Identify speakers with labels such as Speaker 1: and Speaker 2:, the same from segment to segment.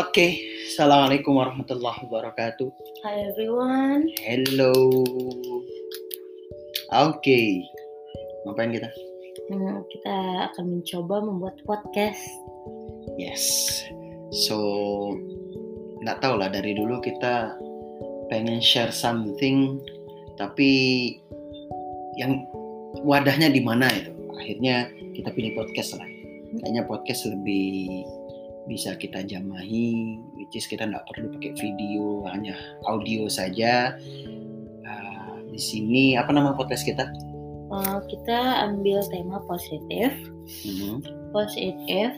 Speaker 1: Oke, assalamualaikum warahmatullahi wabarakatuh.
Speaker 2: Hi everyone.
Speaker 1: Hello. Oke, ngapain kita?
Speaker 2: Hmm, kita akan mencoba membuat podcast.
Speaker 1: Yes. So, nggak tahu lah dari dulu kita pengen share something, tapi yang wadahnya di mana itu? Akhirnya kita pilih podcast lah. Kayaknya podcast lebih bisa kita jamahi, which is kita nggak perlu pakai video, hanya audio saja. Uh, di sini apa nama podcast kita?
Speaker 2: Uh, kita ambil tema positif,
Speaker 1: Mhm.
Speaker 2: positif.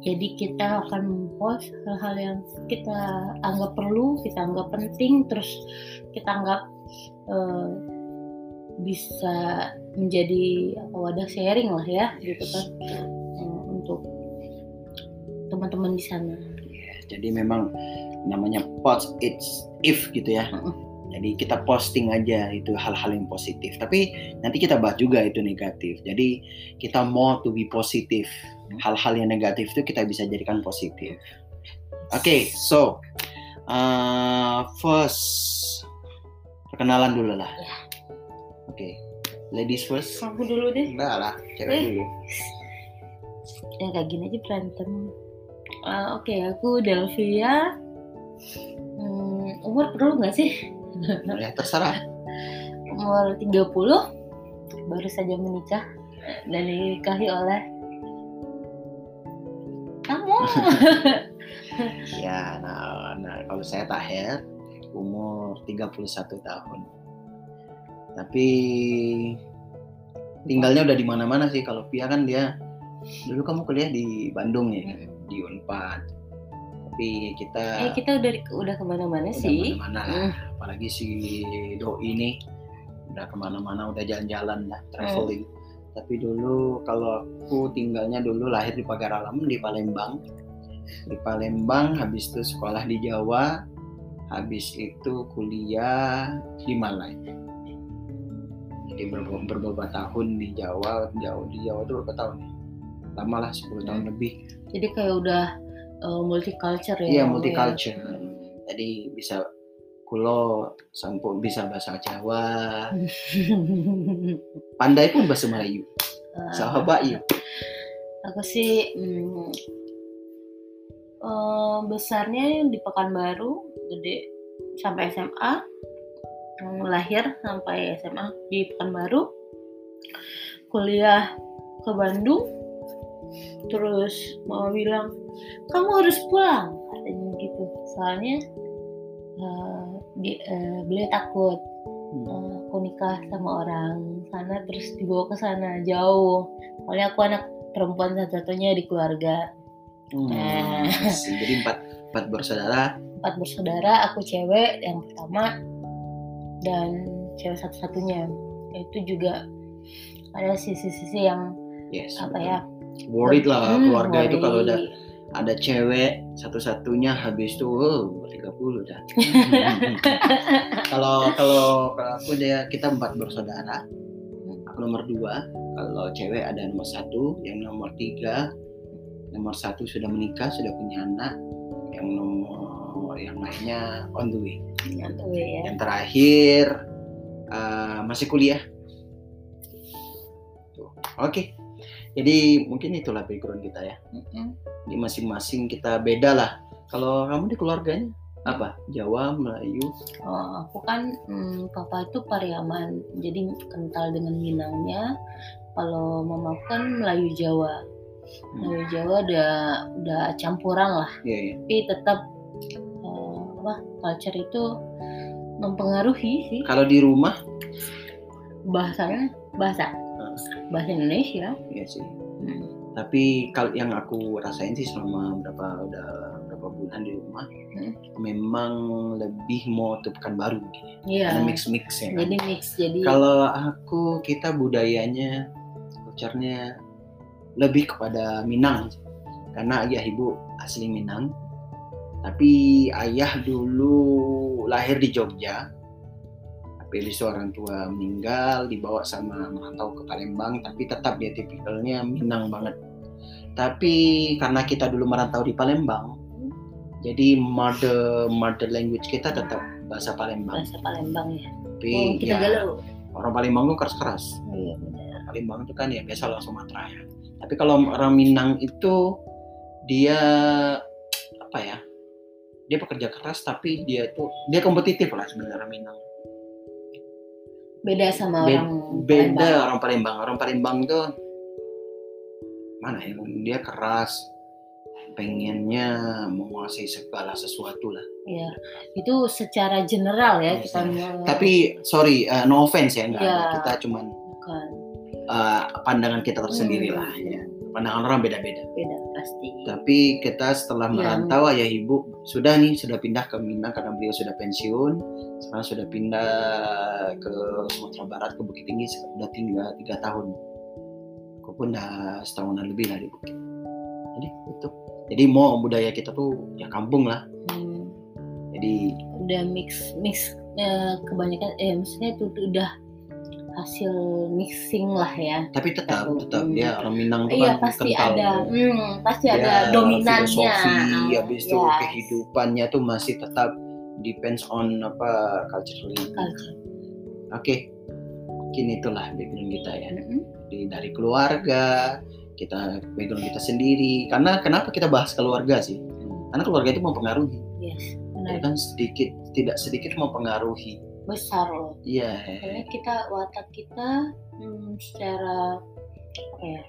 Speaker 2: Jadi kita akan post hal-hal yang kita anggap perlu, kita anggap penting, terus kita anggap uh, bisa menjadi wadah sharing lah ya, gitu kan, uh, untuk teman-teman di sana.
Speaker 1: Jadi memang namanya post it's if gitu ya. Jadi kita posting aja itu hal-hal yang positif. Tapi nanti kita bahas juga itu negatif. Jadi kita mau to be positif. Hal-hal yang negatif itu kita bisa jadikan positif. Oke, so uh, first perkenalan dulu lah.
Speaker 2: Ya.
Speaker 1: Oke, ladies first.
Speaker 2: Kamu dulu deh.
Speaker 1: Enggak lah, cewek
Speaker 2: Eh.
Speaker 1: dulu.
Speaker 2: ya kayak gini aja berantem Ah, oke aku Delvia. Hmm, umur perlu nggak sih?
Speaker 1: Ya terserah.
Speaker 2: umur 30 baru saja menikah dan dinikahi oleh kamu.
Speaker 1: Ya, nah, nah kalau saya Taher umur 31 tahun. Tapi tinggalnya udah di mana-mana sih. Kalau Pia kan dia dulu kamu kuliah di Bandung ya, di Unpad. Tapi kita
Speaker 2: eh kita udah udah ke
Speaker 1: mana-mana
Speaker 2: sih
Speaker 1: mana-mana lah. Apalagi si Doi ini udah ke mana-mana, udah jalan-jalan lah, traveling. Tapi dulu kalau aku tinggalnya dulu lahir di Pagar Alam di Palembang. Di Palembang, habis itu sekolah di Jawa, habis itu kuliah di Malai. Jadi ber- beberapa tahun di Jawa, jauh di Jawa itu berapa tahun? ya? Lama lah, 10 tahun
Speaker 2: Hmm.
Speaker 1: lebih.
Speaker 2: jadi kayak udah uh, multicultural ya
Speaker 1: Iya
Speaker 2: kamu
Speaker 1: multiculture.
Speaker 2: ya.
Speaker 1: Jadi bisa kulo sampo bisa bahasa Jawa, pandai pun bahasa Melayu.
Speaker 2: Ah,
Speaker 1: Sahabat yuk.
Speaker 2: aku sih hmm, eh, besarnya di Pekanbaru gede sampai SMA Hmm, lahir sampai SMA di Pekanbaru kuliah ke Bandung terus mau bilang kamu harus pulang katanya gitu soalnya eh, di- eh, beliau takut
Speaker 1: Hmm.
Speaker 2: eh, aku nikah sama orang sana terus dibawa ke sana jauh soalnya aku anak perempuan satu-satunya di keluarga
Speaker 1: Hmm,
Speaker 2: Eh.
Speaker 1: Jadi empat empat bersaudara.
Speaker 2: empat bersaudara aku cewek yang pertama dan cewek satu-satunya itu juga ada sisi-sisi yang
Speaker 1: Yes.
Speaker 2: apa ya
Speaker 1: Worried lah
Speaker 2: hmm,
Speaker 1: keluarga itu kalau
Speaker 2: worry.
Speaker 1: ada ada cewek satu-satunya habis itu oh, 30 dah. kalau kalau kalau aku dia kita empat bersaudara. Aku nomor dua. Kalau cewek ada nomor satu, yang nomor tiga, nomor satu sudah menikah, sudah punya anak. Yang nomor yang lainnya on the way.
Speaker 2: Nyatu ya
Speaker 1: Yang terakhir uh, masih kuliah. Oke. Jadi mungkin itulah background kita ya.
Speaker 2: Mm-mm.
Speaker 1: Di masing-masing kita beda lah. Kalau kamu di keluarganya apa? Jawa, Melayu.
Speaker 2: Oh, aku kan hmm, papa itu Pariaman, jadi kental dengan Minangnya. Kalau mama aku kan Melayu Jawa. Melayu Jawa udah udah campuran lah,
Speaker 1: Iya, iya.
Speaker 2: tapi tetap eh, apa culture itu mempengaruhi sih
Speaker 1: Kalau di rumah,
Speaker 2: bahasanya bahasa bahasa Indonesia.
Speaker 1: iya sih.
Speaker 2: Hmm.
Speaker 1: Tapi kalau yang aku rasain sih selama berapa udah berapa bulan di rumah,
Speaker 2: Hmm.
Speaker 1: memang lebih mau tuh baru gini.
Speaker 2: Iya.
Speaker 1: Karena mix mix ya. kan?
Speaker 2: Jadi mix jadi
Speaker 1: Kalau aku kita budayanya, culture-nya lebih kepada Minang karena ayah ibu asli Minang. Tapi ayah dulu lahir di Jogja. Tapi habis itu orang tua meninggal, dibawa sama merantau ke Palembang, tapi tetap dia tipikalnya Minang banget. Tapi karena kita dulu merantau di Palembang, Jadi mother mother language kita tetap bahasa Palembang.
Speaker 2: bahasa Palembang ya
Speaker 1: Tapi
Speaker 2: oh, kita
Speaker 1: ya,
Speaker 2: galau
Speaker 1: orang Palembang tuh keras-keras.
Speaker 2: iya benar
Speaker 1: Palembang itu kan ya biasa lah Sumatera ya. Tapi kalau orang Minang itu dia apa ya? Dia pekerja keras tapi dia tuh dia kompetitif lah sebenarnya orang Minang.
Speaker 2: Beda sama
Speaker 1: Be-
Speaker 2: orang
Speaker 1: Beda
Speaker 2: Palembang.
Speaker 1: orang Palembang. Orang Palembang itu mana ya? Dia keras, pengennya menguasai segala sesuatu lah.
Speaker 2: Iya, itu secara general ya
Speaker 1: Iya,
Speaker 2: kita mau-
Speaker 1: Tapi sorry, uh, no offense ya, enggak
Speaker 2: Iya.
Speaker 1: ada. Kita cuman
Speaker 2: bukan
Speaker 1: uh, pandangan kita tersendiri
Speaker 2: Hmm,
Speaker 1: lah ya. Pandangan orang beda-beda.
Speaker 2: beda pasti.
Speaker 1: Tapi kita setelah
Speaker 2: Iya.
Speaker 1: merantau ayah ibu sudah nih sudah pindah ke Minang karena beliau sudah pensiun. Sekarang sudah pindah ke Sumatera Barat ke Bukit Tinggi sudah tinggal tiga tahun. Aku pun udah setahunan lebih lah di Bukit. Jadi itu. Jadi mau budaya kita tuh ya kampung lah.
Speaker 2: Hmm,
Speaker 1: Jadi
Speaker 2: udah mix mix eh, kebanyakan eh maksudnya itu udah hasil mixing lah ya.
Speaker 1: tapi tetap
Speaker 2: Satu.
Speaker 1: tetap
Speaker 2: Hmm.
Speaker 1: dia orang Minang tuh
Speaker 2: Iya
Speaker 1: kan
Speaker 2: pasti
Speaker 1: kental.
Speaker 2: ada, hmm, pasti
Speaker 1: Dia
Speaker 2: ada dominannya.
Speaker 1: filosofi habis itu
Speaker 2: Yes.
Speaker 1: kehidupannya tuh masih tetap depends on apa culturally
Speaker 2: Culture.
Speaker 1: oke mungkin itulah background kita ya. Jadi dari keluarga kita background kita sendiri karena kenapa kita bahas keluarga sih karena keluarga itu mempengaruhi
Speaker 2: Yes,
Speaker 1: ya
Speaker 2: benar.
Speaker 1: kan sedikit tidak sedikit mempengaruhi
Speaker 2: Besar loh.
Speaker 1: iya
Speaker 2: Karena kita watak kita hmm, secara apa ya?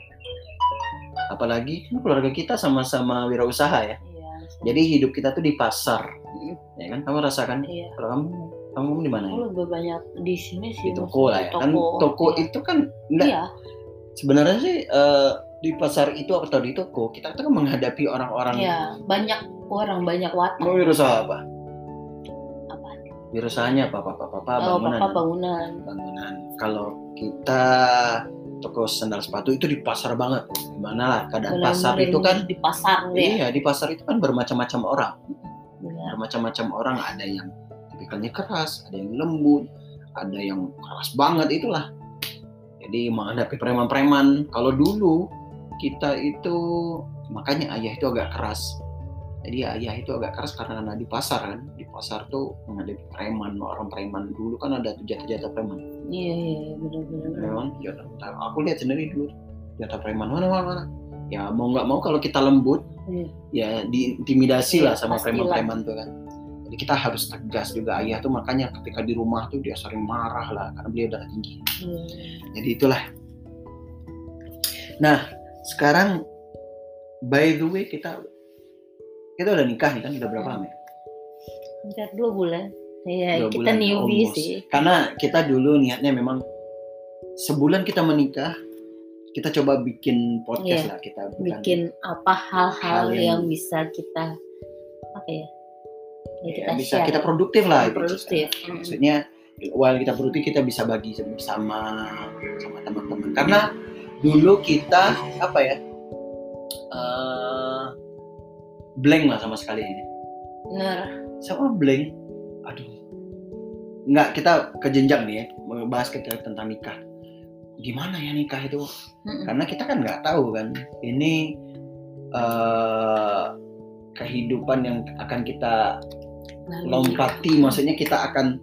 Speaker 1: apalagi kan keluarga kita sama-sama wirausaha ya
Speaker 2: Iya.
Speaker 1: jadi hidup kita tuh di pasar
Speaker 2: Mm,
Speaker 1: ya kan kamu rasakan
Speaker 2: Iya.
Speaker 1: kalau kamu kamu di mana ya?
Speaker 2: Lebih banyak di sini sih.
Speaker 1: di toko lah ya kan toko
Speaker 2: Iya.
Speaker 1: itu kan enggak
Speaker 2: Iya.
Speaker 1: sebenarnya sih eh, di pasar itu atau di toko kita tuh kan menghadapi orang-orang
Speaker 2: Iya, banyak orang banyak watak.
Speaker 1: mau wirausaha Apa? Wirusahanya apa apa apa apa
Speaker 2: Oh,
Speaker 1: bangunan.
Speaker 2: papa bangunan.
Speaker 1: bangunan. Kalau kita toko sandal sepatu itu di pasar banget. Gimana lah keadaan pasar
Speaker 2: Benar-benar
Speaker 1: itu kan
Speaker 2: di pasar ya.
Speaker 1: iya di pasar itu kan bermacam-macam orang.
Speaker 2: Benar.
Speaker 1: bermacam-macam orang. Ada yang tipikalnya keras ada yang lembut ada yang keras banget itulah. Jadi menghadapi preman-preman. Kalau dulu kita itu makanya ayah itu agak keras. Jadi ayah itu agak keras karena di pasar kan pasar tuh menghadapi preman orang preman dulu kan ada tuh jatah-jatah preman
Speaker 2: Iya, iya, iya, benar-benar.
Speaker 1: ya kan jatah aku lihat sendiri dulu jatah preman mana mana mana ya mau nggak mau kalau kita lembut
Speaker 2: Iya.
Speaker 1: ya diintimidasi lah
Speaker 2: Iya,
Speaker 1: sama preman-preman tuh kan. Jadi kita harus tegas juga ayah tuh makanya ketika di rumah tuh dia sering marah lah karena beliau darah tinggi.
Speaker 2: Iya.
Speaker 1: Jadi itulah. Nah sekarang by the way kita kita udah nikah nih kan udah berapa lama ya?
Speaker 2: Hampir dua bulan. Iya, kita newbie
Speaker 1: almost.
Speaker 2: sih.
Speaker 1: Karena kita dulu niatnya memang sebulan kita menikah kita coba bikin podcast
Speaker 2: Iya,
Speaker 1: lah kita bukan-
Speaker 2: Bikin apa hal-hal
Speaker 1: Hal
Speaker 2: yang...
Speaker 1: yang-
Speaker 2: bisa kita apa ya? Ya,
Speaker 1: ya, bisa
Speaker 2: share.
Speaker 1: kita produktif lah itu.
Speaker 2: produktif.
Speaker 1: Maksudnya while kita produktif kita bisa bagi bersama sama teman-teman karena dulu kita apa ya eh, blank lah sama sekali ini
Speaker 2: Benar.
Speaker 1: Sama blank. Aduh. Nggak kita ke jenjang nih ya membahas kita tentang nikah. Gimana ya nikah itu? Karena kita kan nggak tahu kan ini eh, kehidupan yang akan kita
Speaker 2: Lalu
Speaker 1: lompati maksudnya kita akan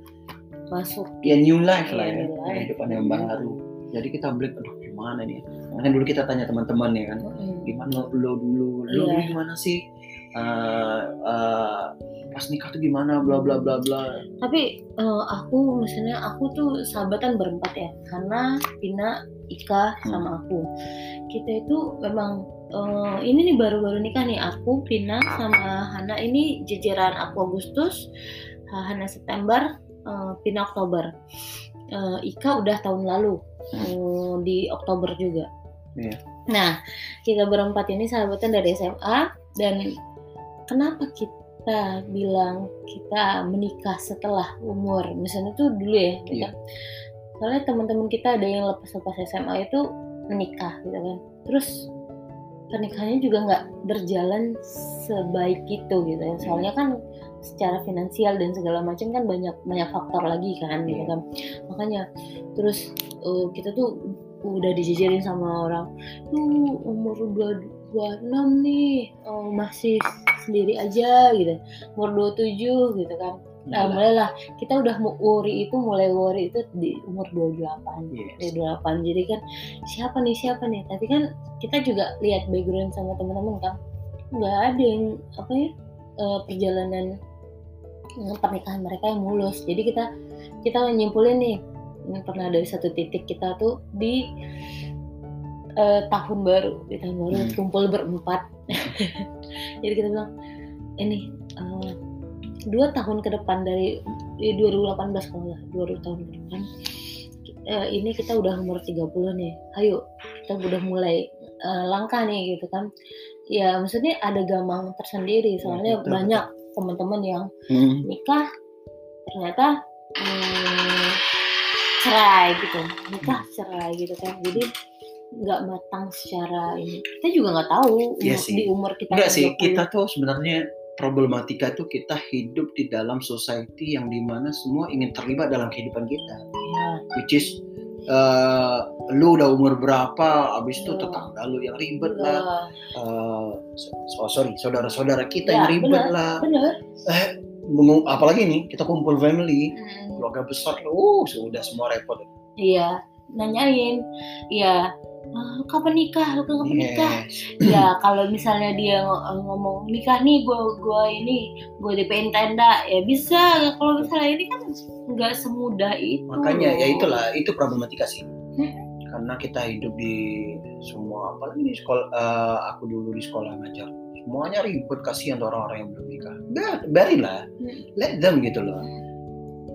Speaker 2: masuk.
Speaker 1: Ya new life lah ya
Speaker 2: Iya, life.
Speaker 1: kehidupan yang baru. Jadi kita beli aduh gimana nih? Makanya dulu kita tanya teman-teman ya kan gimana lo dulu? Lo
Speaker 2: Iya.
Speaker 1: dulu gimana sih? Eh, eh, pas nikah tuh gimana bla bla bla bla
Speaker 2: Tapi eh, aku misalnya aku tuh sahabatan berempat ya, karena Pina, Ika,
Speaker 1: Hmm.
Speaker 2: sama aku. Kita itu memang eh, ini nih baru-baru nikah nih aku, Pina, sama Hana ini jejeran aku Agustus, Ha- Hana September, eh, Pina Oktober. Eh, Ika udah tahun lalu eh, di Oktober juga.
Speaker 1: Iya.
Speaker 2: Nah, kita berempat ini sahabatan dari SMA dan kenapa kita bilang kita menikah setelah umur. Misalnya tuh dulu ya kita
Speaker 1: Iya.
Speaker 2: soalnya teman-teman kita ada yang lepas-lepas SMA itu menikah gitu kan. Terus pernikahannya juga nggak berjalan sebaik itu gitu ya soalnya kan secara finansial dan segala macam kan banyak banyak faktor lagi kan gitu
Speaker 1: Iya.
Speaker 2: kan. Makanya terus eh, kita tuh udah dijejerin sama orang tuh umur 26 nih oh, masih sendiri aja gitu. Umur 27 gitu kan. Nah mulailah kita udah mau worry itu mulai worry itu di umur 28
Speaker 1: Yes.
Speaker 2: dari 28 jadi kan siapa nih siapa nih? Tapi kan kita juga lihat background sama teman-teman kan. Nggak ada yang apa ya eh, perjalanan eh, pernikahan mereka yang mulus. Jadi kita kita nyimpulin nih pernah dari satu titik kita tuh di eh, tahun baru. Di tahun baru
Speaker 1: Hmm.
Speaker 2: kumpul berempat jadi kita bilang ini eh, dua tahun ke depan dari di 2018 kalau nggak dua tahun ke depan eh, ini kita udah umur 30 nih. Ayo kita udah mulai eh, langkah nih gitu kan. Ya maksudnya ada gamang tersendiri. Soalnya
Speaker 1: betul,
Speaker 2: banyak teman-teman yang
Speaker 1: Hmm.
Speaker 2: nikah ternyata hmm, cerai gitu. Nikah cerai gitu kan. Jadi nggak matang secara ini kita juga nggak tahu
Speaker 1: Iya
Speaker 2: umur-
Speaker 1: sih.
Speaker 2: di umur kita
Speaker 1: Enggak
Speaker 2: yang
Speaker 1: sih,
Speaker 2: 20.
Speaker 1: kita tuh sebenarnya problematika tuh kita hidup di dalam society yang di mana semua ingin terlibat dalam kehidupan kita.
Speaker 2: ya,
Speaker 1: Which is, eh, lu udah umur berapa, abis itu
Speaker 2: Iya.
Speaker 1: tetangga lu yang ribet lah,
Speaker 2: ya,
Speaker 1: eh, so- sorry, saudara-saudara kita
Speaker 2: Ya,
Speaker 1: yang ribet
Speaker 2: benar.
Speaker 1: lah.
Speaker 2: bener
Speaker 1: Ngomong- Apalagi nih, kita kumpul family,
Speaker 2: Hmm,
Speaker 1: keluarga besar, uh, sudah semua repot.
Speaker 2: iya nanyain iya "Ah, lu kapan nikah lu kapan nikah
Speaker 1: Yes.
Speaker 2: ya kalau misalnya dia ng- ngomong nikah nih gua gua ini gua DPin tenda ya bisa kalau misalnya ini kan nggak semudah itu
Speaker 1: Makanya ya itulah, itu problematika sih.
Speaker 2: Hmm.
Speaker 1: Karena kita hidup di semua, apalagi di sekolah, eh, aku dulu di sekolah ngajar, semuanya ribet kasihan orang-orang yang belum nikah. Biar, biarinlah,
Speaker 2: Hmm.
Speaker 1: let them gitu loh.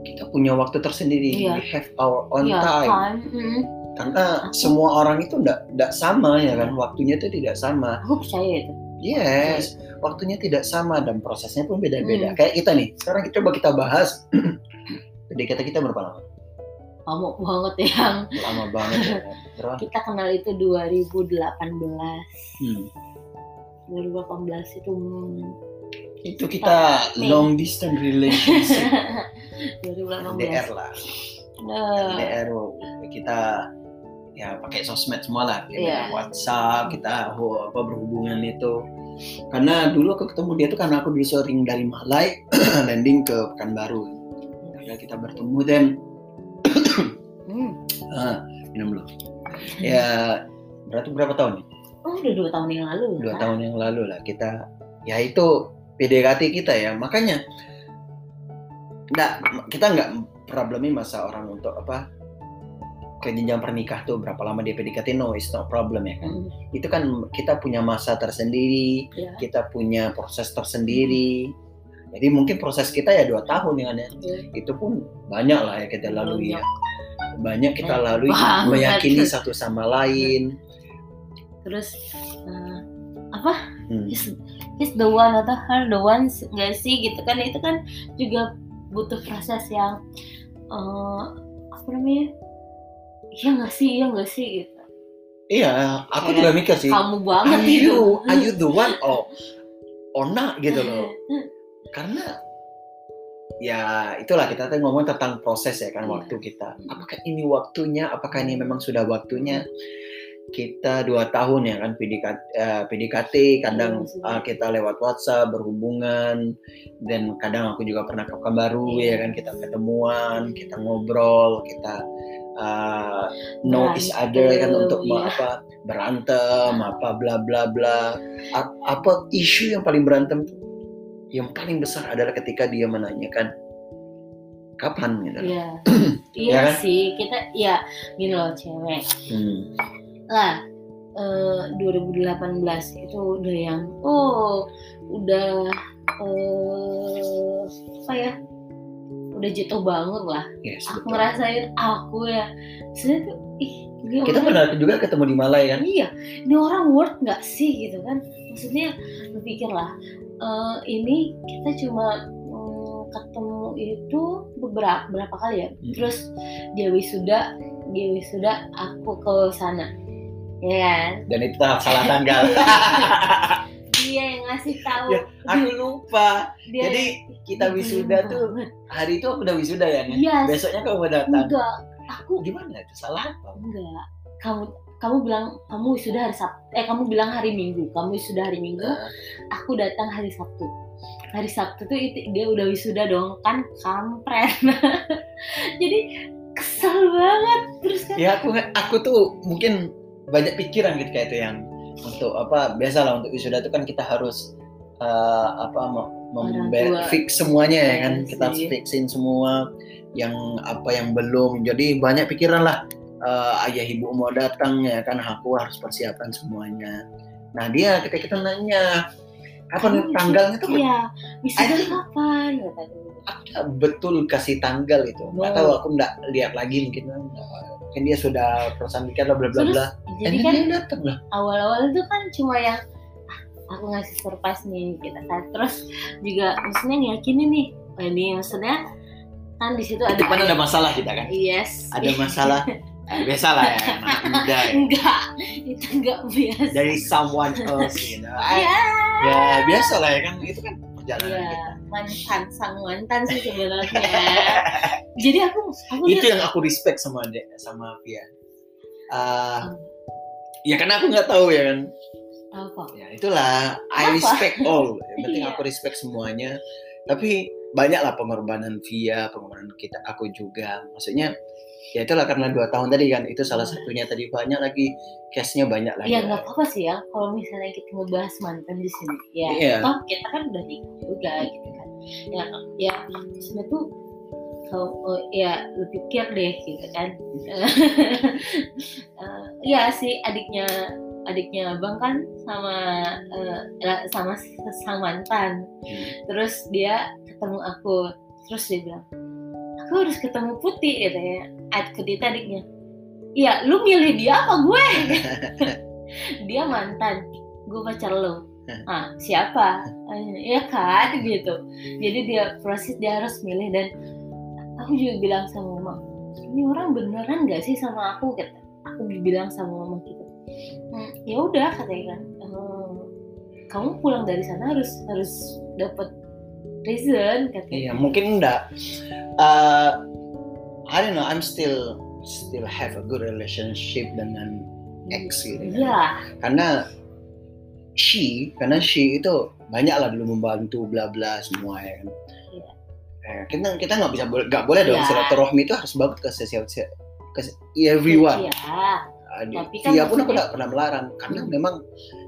Speaker 1: Kita punya waktu tersendiri,
Speaker 2: Iya.
Speaker 1: we have our own
Speaker 2: Iya,
Speaker 1: time.
Speaker 2: kan? Mm.
Speaker 1: Karena semua orang itu enggak sama ya kan, waktunya itu tidak sama.
Speaker 2: aku percaya itu
Speaker 1: Yes, waktunya tidak sama dan prosesnya pun beda-beda.
Speaker 2: Hmm.
Speaker 1: Kayak kita nih, sekarang kita coba kita bahas PDKT kita berapa lama?
Speaker 2: kamu banget yang
Speaker 1: Lama banget ya. Berapa?
Speaker 2: kita kenal itu 2018
Speaker 1: Hmm.
Speaker 2: 2018 itu hmm,
Speaker 1: Itu kita
Speaker 2: Nih.
Speaker 1: long distance relationship
Speaker 2: 2018
Speaker 1: LDR lah.
Speaker 2: Nah,
Speaker 1: LDR kita ya pakai sosmed semua lah, kita
Speaker 2: Iya.
Speaker 1: WhatsApp, kita oh, apa berhubungan itu. Karena dulu aku ketemu dia tuh karena aku dulu sering dari Malai landing ke Pekanbaru. Karena kita bertemu dan
Speaker 2: hmm.
Speaker 1: ah, minum dulu. Ya berarti berapa tahun nih?
Speaker 2: oh udah dua tahun yang lalu
Speaker 1: Dua
Speaker 2: kan?
Speaker 1: tahun yang lalu lah kita ya itu PDKT kita ya makanya nggak kita nggak problemin masa orang untuk apa ke jenjang pernikah tuh berapa lama dia PDKT? No it's not problem ya kan?
Speaker 2: Hmm,
Speaker 1: itu kan kita punya masa tersendiri
Speaker 2: ya.
Speaker 1: kita punya proses tersendiri. Jadi mungkin proses kita ya dua tahun ya kan ya?
Speaker 2: Iya.
Speaker 1: itu pun banyak lah ya kita lalui ya. Banyak kita lalui
Speaker 2: banget.
Speaker 1: meyakini satu sama lain.
Speaker 2: Terus eh, apa?
Speaker 1: Hmm.
Speaker 2: he's, he's the one atau her the one nggak sih? Gitu kan? Itu kan juga butuh proses yang eh, apa namanya iya nggak sih iya nggak sih gitu.
Speaker 1: Iya aku
Speaker 2: Kayak
Speaker 1: juga mikir sih
Speaker 2: kamu banget
Speaker 1: are
Speaker 2: itu
Speaker 1: you are you the one or or not gitu loh. Karena ya itulah kita tuh ngomong tentang proses ya kan
Speaker 2: Iya.
Speaker 1: waktu kita. Apakah ini waktunya apakah ini memang sudah waktunya kita dua tahun ya kan PDKT, eh, PDKT kadang eh, kita lewat WhatsApp berhubungan dan kadang aku juga pernah ke Pekanbaru
Speaker 2: Iya.
Speaker 1: ya kan kita ketemuan kita ngobrol kita uh, know each other kan untuk
Speaker 2: iya.
Speaker 1: apa berantem apa bla bla bla A- apa isu yang paling berantem yang paling besar adalah ketika dia menanyakan kapan gitu
Speaker 2: Iya,
Speaker 1: Ya
Speaker 2: iya
Speaker 1: kan?
Speaker 2: sih kita ya gini loh cewek
Speaker 1: Hmm.
Speaker 2: Lah eh, 2018 itu udah yang oh udah eh, apa ya udah jatuh bangun lah.
Speaker 1: Yes,
Speaker 2: aku
Speaker 1: betul.
Speaker 2: ngerasain aku ya sebenarnya tuh ih ini
Speaker 1: kita
Speaker 2: orang-
Speaker 1: pernah juga ketemu di Malai kan?
Speaker 2: Iya ini orang worth nggak sih gitu kan? Maksudnya berpikir lah eh, ini kita cuma mm, ketemu itu beberapa berapa kali ya?
Speaker 1: Hmm.
Speaker 2: terus dia wisuda dia wisuda aku ke sana ya kan?
Speaker 1: Dan itu tahap salah tanggal.
Speaker 2: Dia yang ngasih tahu.
Speaker 1: Ya, aku lupa.
Speaker 2: Dia
Speaker 1: jadi kita wisuda tuh hari itu aku udah wisuda ya kan
Speaker 2: Yes.
Speaker 1: besoknya kamu datang?
Speaker 2: Enggak. Aku
Speaker 1: gimana itu? Salah apa?
Speaker 2: Enggak. Kamu kamu bilang kamu sudah hari Sabtu eh kamu bilang hari Minggu. Kamu sudah hari Minggu. Aku datang hari Sabtu. Hari Sabtu tuh itu, dia udah wisuda dong. Kan kampret. Jadi kesel banget. Terus kan
Speaker 1: ya aku aku tuh mungkin banyak pikiran gitu kayak itu yang untuk apa biasalah untuk wisuda itu kan kita harus eh, apa fix semuanya ya kan.
Speaker 2: Iya
Speaker 1: kita
Speaker 2: sih.
Speaker 1: fixin semua yang apa yang belum. Jadi banyak pikiran lah Eh, ayah ibu mau datang ya kan. Aku harus persiapan semuanya. Nah dia kita kita nanya kapan
Speaker 2: Kamu
Speaker 1: tanggalnya tuh?
Speaker 2: Iya wisuda kapan? Dia.
Speaker 1: aku betul kasih tanggal itu.
Speaker 2: Oh.
Speaker 1: tahu aku nggak lihat lagi mungkin. Mungkin dia sudah perusahaan tiket lah bla bla bla
Speaker 2: jadi kan
Speaker 1: then dia datang lah.
Speaker 2: awal-awal itu kan cuma yang "Ah, aku ngasih surprise nih kita kan. Terus juga maksudnya ngiyakinin nih oh, ini maksudnya kan di situ ada
Speaker 1: kan ada masalah kita kan?
Speaker 2: Yes.
Speaker 1: Ada masalah. Eh, biasa lah ya anak muda ya.
Speaker 2: enggak itu enggak biasa.
Speaker 1: Dari someone else gitu
Speaker 2: Iya.
Speaker 1: ya biasa lah ya kan itu kan perjalanan
Speaker 2: Iya,
Speaker 1: kita.
Speaker 2: mantan sang mantan sih sebenarnya. Jadi aku aku
Speaker 1: itu
Speaker 2: lihat-
Speaker 1: yang aku respect sama dia sama Pia Ah,
Speaker 2: Hmm.
Speaker 1: Ya karena aku nggak tahu ya kan
Speaker 2: apa?
Speaker 1: ya itulah I
Speaker 2: Apa?
Speaker 1: respect all yang penting
Speaker 2: Iya.
Speaker 1: aku respect semuanya tapi banyaklah pengorbanan Via pengorbanan kita aku juga maksudnya ya itulah karena dua tahun tadi kan itu salah satunya tadi banyak lagi case-nya banyak lagi
Speaker 2: Ya nggak apa-apa sih ya kalau misalnya kita ngebahas mantan di sini. Ya,
Speaker 1: Iya.
Speaker 2: toh kita kan udah nikah juga gitu kan. Ya, ya sebenarnya tuh kalau oh, ya lu pikir deh gitu kan. Eh, ya sih adiknya adiknya abang kan sama eh, sama sang mantan.
Speaker 1: Hmm.
Speaker 2: terus dia ketemu aku. Terus dia bilang aku harus ketemu putih gitu ya aku dia adiknya. Iya lu milih dia apa gue? Dia mantan. Gue pacar lo ah siapa? Ya kan gitu. Jadi dia proses dia harus milih dan aku juga bilang sama mama ini orang beneran gak sih sama aku kata aku bilang sama mama gitu "Hmm, ya udah katanya kan "Eh, kamu pulang dari sana harus harus dapat reason katanya
Speaker 1: Iya, mungkin enggak. Uh, I don't know, I'm still still have a good relationship dengan ex gitu. kan.
Speaker 2: Iya,
Speaker 1: Karena she, karena she itu banyak lah dulu membantu bla bla semua ya kan. Eh, kita kita nggak bisa nggak boleh dong
Speaker 2: Iya.
Speaker 1: silaturahmi itu harus banget ke sesiap ke everyone.
Speaker 2: Iya,
Speaker 1: Adi,
Speaker 2: Tapi kan
Speaker 1: Via pun aku nggak pernah melarang karena
Speaker 2: Hmm.
Speaker 1: memang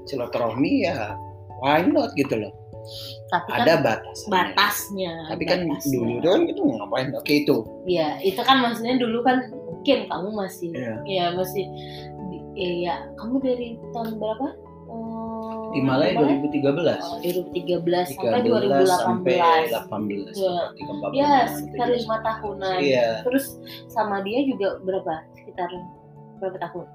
Speaker 1: silaturahmi ya why not gitu loh.
Speaker 2: tapi kan
Speaker 1: Ada batasnya.
Speaker 2: batasnya.
Speaker 1: Tapi kan
Speaker 2: batasnya.
Speaker 1: dulu itu kan itu ngapain? Oke itu.
Speaker 2: Iya, itu kan maksudnya dulu kan mungkin kamu masih,
Speaker 1: Iya.
Speaker 2: ya masih, iya kamu dari tahun berapa?
Speaker 1: Himalaya 2013.
Speaker 2: Oh, 2013 sampai
Speaker 1: 13 sampai
Speaker 2: 2018.
Speaker 1: 18
Speaker 2: Iya.
Speaker 1: berarti keempat
Speaker 2: Ya,
Speaker 1: bulan,
Speaker 2: sekitar
Speaker 1: 17.
Speaker 2: lima tahunan.
Speaker 1: Iya,
Speaker 2: Terus sama dia juga berapa? Sekitar berapa tahun?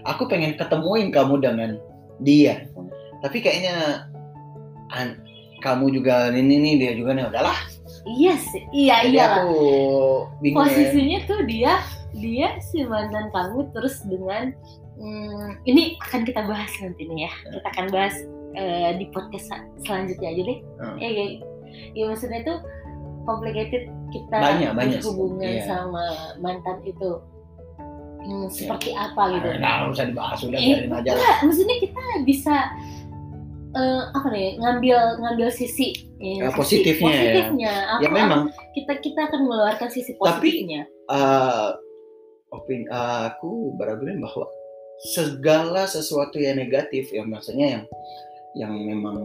Speaker 1: aku pengen ketemuin kamu dengan dia.
Speaker 2: Hmm.
Speaker 1: Tapi kayaknya an- kamu juga ini nih dia juga nih udahlah.
Speaker 2: Iya sih, iya
Speaker 1: Jadi
Speaker 2: iya
Speaker 1: aku bingung. ya.
Speaker 2: posisinya tuh dia dia si mantan kamu terus dengan hmm, ini akan kita bahas nanti nih ya. Kita akan bahas eh, di podcast selanjutnya aja deh.
Speaker 1: Hmm.
Speaker 2: ya, ya, ya maksudnya tuh complicated kita
Speaker 1: Banyak, banyak
Speaker 2: berhubungan
Speaker 1: Iya.
Speaker 2: sama mantan itu. Hmm, seperti apa gitu.
Speaker 1: Nah, nggak usah dibahas udah
Speaker 2: Eh,
Speaker 1: biarin aja
Speaker 2: enggak, maksudnya kita bisa eh, apa nih ngambil ngambil sisi
Speaker 1: Ya,
Speaker 2: sisi
Speaker 1: positifnya ya.
Speaker 2: positifnya. Aku-
Speaker 1: Ya memang.
Speaker 2: kita kita akan mengeluarkan sisi
Speaker 1: Tapi-
Speaker 2: positifnya.
Speaker 1: eh opini aku berargumen bahwa segala sesuatu yang negatif ya maksudnya yang yang memang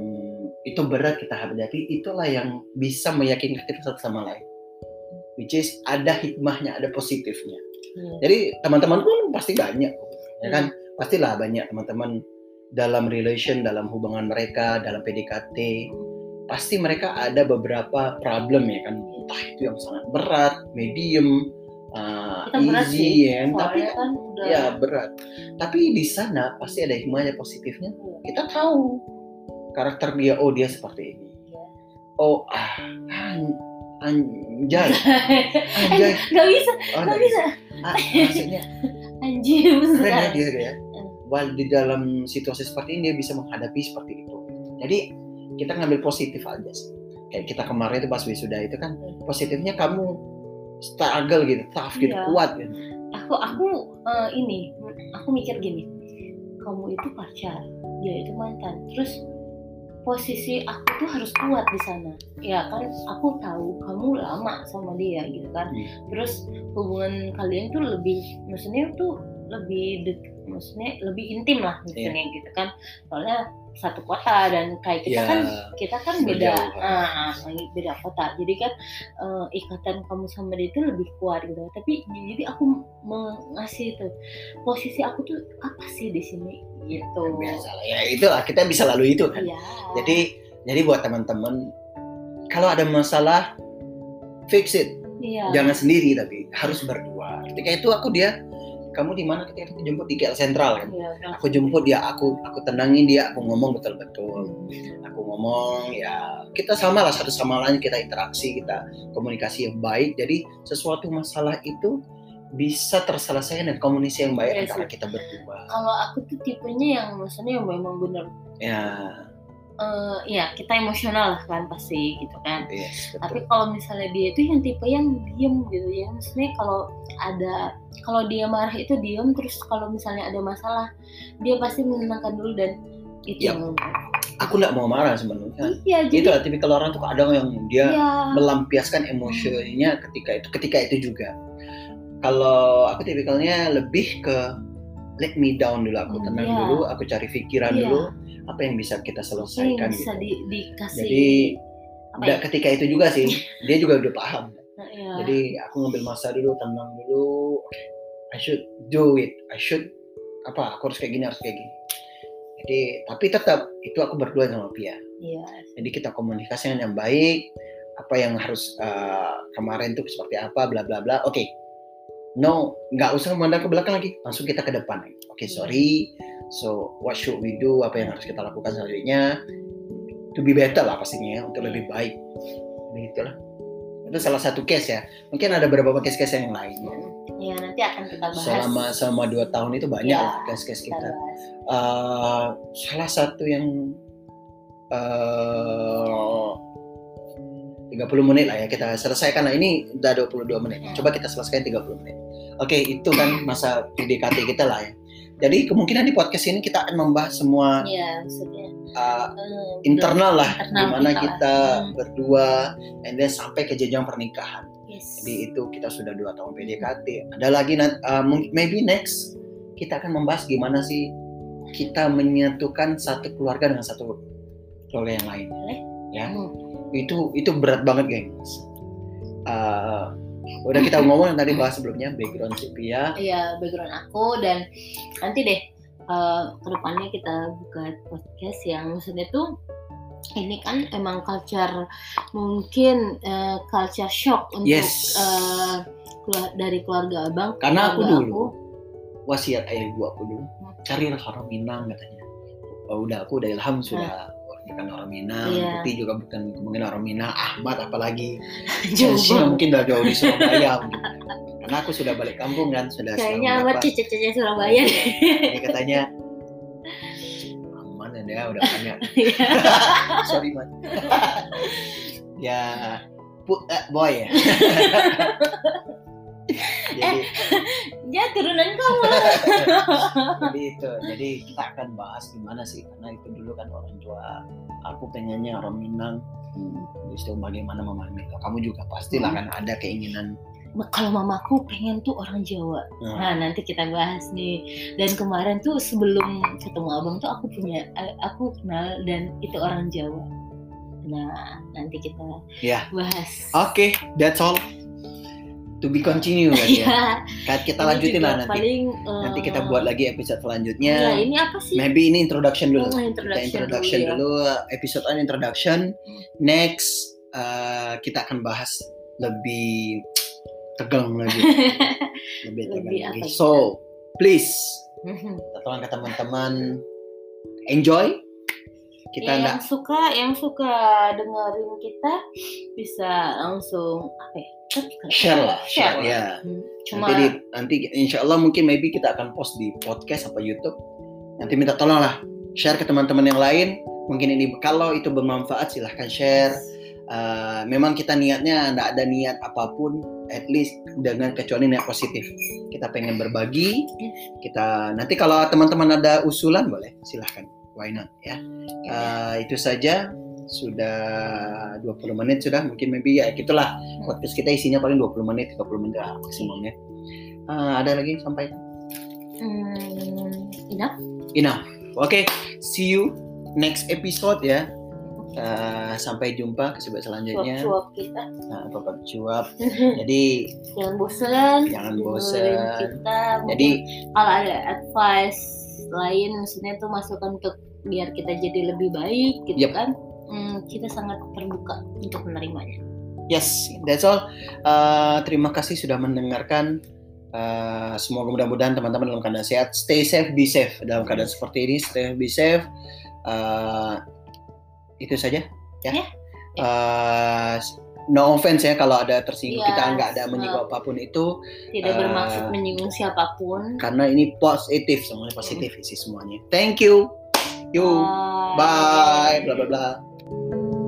Speaker 1: itu berat kita hadapi itulah yang bisa meyakinkan kita satu sama lain. Which is ada hikmahnya ada positifnya.
Speaker 2: Hmm.
Speaker 1: jadi teman-teman pun pasti banyak ya kan? Pastilah banyak teman-teman dalam relation dalam hubungan mereka dalam PDKT pasti mereka ada beberapa problem ya kan? Entah itu yang sangat berat medium uh,
Speaker 2: Kita berat
Speaker 1: easy
Speaker 2: sih,
Speaker 1: ya tapi
Speaker 2: kan udah
Speaker 1: ya berat. Tapi di sana pasti ada hikmahnya positifnya. Kita tahu karakter dia oh dia seperti ini.
Speaker 2: Iya.
Speaker 1: oh ah an- anjay. Anjay.
Speaker 2: Nggak bisa
Speaker 1: oh,
Speaker 2: nggak bisa.
Speaker 1: Ah, maksudnya
Speaker 2: anjir
Speaker 1: keren ya dia ya.
Speaker 2: Hmm.
Speaker 1: while di dalam situasi seperti ini dia bisa menghadapi seperti itu. Jadi kita ngambil positif aja sih. Kayak kita kemarin itu pas wisuda itu kan positifnya kamu struggle gitu tough gitu
Speaker 2: Iya.
Speaker 1: kuat gitu.
Speaker 2: Aku aku eh, ini aku mikir gini. Kamu itu pacar dia itu mantan. Terus posisi aku tuh harus kuat di sana. Ya kan aku tahu kamu lama sama dia gitu kan.
Speaker 1: Hmm.
Speaker 2: terus hubungan kalian tuh lebih maksudnya tuh lebih dek, maksudnya lebih intim lah maksudnya gitu kan. Soalnya satu kota dan kayak kita
Speaker 1: Ya,
Speaker 2: kan kita kan beda ah, ah, beda kota. Jadi kan eh, ikatan kamu sama dia itu lebih kuat gitu. Tapi jadi aku mengasih itu posisi aku tuh apa sih di sini? Gitu.
Speaker 1: Biasa lah ya itulah kita bisa lalu itu kan.
Speaker 2: Iya.
Speaker 1: jadi jadi buat teman-teman kalau ada masalah fix it.
Speaker 2: Iya.
Speaker 1: jangan sendiri tapi harus berdua. Ketika itu aku dia kamu di mana? Ketika itu jemput di KL Sentral kan.
Speaker 2: Kan.
Speaker 1: aku jemput dia aku aku tenangin dia aku ngomong betul-betul. Aku ngomong ya kita sama lah satu sama lain kita interaksi kita komunikasi yang baik. Jadi sesuatu masalah itu bisa terselesaikan dengan komunikasi yang baik
Speaker 2: Iya
Speaker 1: antara
Speaker 2: sih.
Speaker 1: kita berdua.
Speaker 2: Kalau aku tuh tipenya yang maksudnya yang memang bener
Speaker 1: ya
Speaker 2: eh ya kita emosional lah kan pasti gitu kan.
Speaker 1: Yes,
Speaker 2: tapi
Speaker 1: betul
Speaker 2: kalau misalnya dia itu yang tipe yang diem gitu ya. Maksudnya kalau ada kalau dia marah itu diem terus kalau misalnya ada masalah dia pasti menenangkan dulu dan itu
Speaker 1: Yap.
Speaker 2: yang
Speaker 1: aku nggak mau marah sebenarnya.
Speaker 2: Iya
Speaker 1: itu
Speaker 2: jadi
Speaker 1: lah tipikal orang tuh kadang yang dia
Speaker 2: iya.
Speaker 1: melampiaskan emosinya ketika itu ketika itu juga. Kalau aku tipikalnya lebih ke let me down dulu aku
Speaker 2: Hmm,
Speaker 1: tenang
Speaker 2: iya.
Speaker 1: dulu aku cari pikiran
Speaker 2: Iya.
Speaker 1: dulu apa yang bisa kita selesaikan
Speaker 2: bisa
Speaker 1: gitu
Speaker 2: di, dikasih
Speaker 1: jadi
Speaker 2: apa ya?
Speaker 1: ketika itu juga sih dia juga udah paham
Speaker 2: iya.
Speaker 1: jadi aku ngambil masa dulu tenang dulu oke I should do it I should apa aku harus kayak gini harus kayak gini jadi tapi tetap itu aku berdua sama Pia
Speaker 2: iya
Speaker 1: jadi kita komunikasi yang baik apa yang harus eh, kemarin tuh seperti apa bla bla bla oke no nggak usah memandang ke belakang lagi. Langsung kita ke depan. Oke sorry. So what should we do? Apa yang harus kita lakukan selanjutnya? To be better lah pastinya ya, untuk lebih baik. Begitulah. Itu salah satu case ya. Mungkin ada beberapa case-case yang lainnya.
Speaker 2: Iya, nanti akan kita bahas.
Speaker 1: Selama selama dua tahun itu banyak
Speaker 2: Ya,
Speaker 1: lah case-case
Speaker 2: kita
Speaker 1: kita.
Speaker 2: bahas.
Speaker 1: Eh, salah satu yang eh 30 menit lah ya kita selesaikan lah ini udah 22 menit.
Speaker 2: Hmm.
Speaker 1: Coba kita selesaikan 30 menit. Oke, itu kan masa PDKT kita lah ya. Jadi kemungkinan di podcast ini kita akan membahas semua
Speaker 2: Iya, maksudnya
Speaker 1: uh,
Speaker 2: eh,
Speaker 1: internal lah
Speaker 2: Internal
Speaker 1: gimana
Speaker 2: kita
Speaker 1: kita.
Speaker 2: Hmm.
Speaker 1: berdua and then sampai ke jenjang pernikahan.
Speaker 2: yes.
Speaker 1: Jadi itu kita sudah dua tahun PDKT. Ada lagi nanti maybe next kita akan membahas gimana sih kita menyatukan satu keluarga dengan satu keluarga yang lain.
Speaker 2: Boleh.
Speaker 1: Ya,
Speaker 2: Hmm.
Speaker 1: Itu itu berat banget gengs. Eh, udah kita ngomong yang tadi bahas sebelumnya background Sipia.
Speaker 2: Iya, background aku dan nanti deh eh, ke depannya kita buka podcast yang maksudnya tuh ini kan emang culture mungkin eh, culture shock untuk
Speaker 1: Yes.
Speaker 2: kelu- dari keluarga abang.
Speaker 1: Karena aku
Speaker 2: keluarga
Speaker 1: dulu wasiat ayah ibu aku dulu carilah orang Minang katanya. Oh, udah aku udah ilham sudah bukan orang Minang,
Speaker 2: Iya.
Speaker 1: Putih juga bukan mungkin orang Minang, Ahmad apalagi Chelsea mungkin udah jauh di Surabaya mungkin. Karena aku sudah balik kampung kan, sudah
Speaker 2: Kayaknya
Speaker 1: berapa.
Speaker 2: cece-cece Surabaya deh.
Speaker 1: Ini katanya aman ya udah banyak.
Speaker 2: Iya.
Speaker 1: Sorry man. ya put eh, boy ya. jadi,
Speaker 2: Ya turunan kamu.
Speaker 1: jadi itu, jadi kita akan bahas gimana sih karena itu dulu kan orang tua aku pengennya orang Minang. Hmm, itu bagaimana memahami kamu juga pastilah kan ada keinginan
Speaker 2: Kalau mamaku pengen tuh orang Jawa.
Speaker 1: Nah,
Speaker 2: Nah, nanti kita bahas nih. Dan kemarin tuh sebelum ketemu abang tuh aku punya, eh, aku kenal dan itu orang Jawa. Nah, nanti kita
Speaker 1: Ya.
Speaker 2: bahas.
Speaker 1: Oke, that's all. To be continue kan ya.
Speaker 2: Iya.
Speaker 1: Kan kita lanjutin lah nanti.
Speaker 2: Paling, eh,
Speaker 1: Nanti kita buat lagi episode
Speaker 2: Ya,
Speaker 1: selanjutnya.
Speaker 2: ini apa sih?
Speaker 1: Maybe ini introduction dulu.
Speaker 2: Oh,
Speaker 1: Kita
Speaker 2: introduction,
Speaker 1: introduction
Speaker 2: dulu, ya.
Speaker 1: dulu, episode one introduction. Next uh, kita akan bahas lebih tegang lagi. lebih tegang
Speaker 2: Lebih
Speaker 1: lagi. So, please
Speaker 2: Mhm.
Speaker 1: tolong ke teman-teman enjoy. Kita
Speaker 2: Ya,
Speaker 1: enggak
Speaker 2: yang suka, yang suka dengerin kita bisa langsung apa ya?
Speaker 1: Share lah, share,
Speaker 2: lah.
Speaker 1: ya.
Speaker 2: Hmm, Cuma
Speaker 1: Nanti, di, nanti insya Allah mungkin maybe kita akan post di podcast atau YouTube. Nanti minta tolong lah share ke teman-teman yang lain. Mungkin ini kalau itu bermanfaat silahkan share. uh, memang kita niatnya tidak ada niat apa pun at least dengan kecuali niat positif kita pengen berbagi kita nanti kalau teman-teman ada usulan boleh silahkan why not ya uh, itu saja sudah 20 menit sudah mungkin maybe ya gitulah podcast kita isinya paling 20 menit 30 menit lah maksimumnya uh, ada lagi sampai
Speaker 2: Hmm, enough.
Speaker 1: enough oke okay, see you next episode ya Uh, sampai jumpa ke selanjutnya.
Speaker 2: Suap-suap kita.
Speaker 1: Nah, bapak cuap. Jadi
Speaker 2: jangan bosan.
Speaker 1: Jangan bosan.
Speaker 2: Kita.
Speaker 1: Jadi
Speaker 2: kalau ada advice lain, maksudnya tuh masukan untuk biar kita jadi lebih baik, gitu yep. kan? Kita sangat terbuka untuk menerimanya.
Speaker 1: Yes, that's all. Uh, terima kasih sudah mendengarkan. Uh, semoga mudah-mudahan teman-teman dalam keadaan sehat. Stay safe, be safe dalam keadaan seperti ini. Stay be safe. Uh, itu saja ya. Yeah. Uh, no offense ya kalau ada tersinggung yes, kita nggak ada menyinggung apa pun itu
Speaker 2: tidak uh, bermaksud menyinggung siapa pun
Speaker 1: karena ini positif semuanya positif isi semuanya thank you you bye bye bla bla bla episode.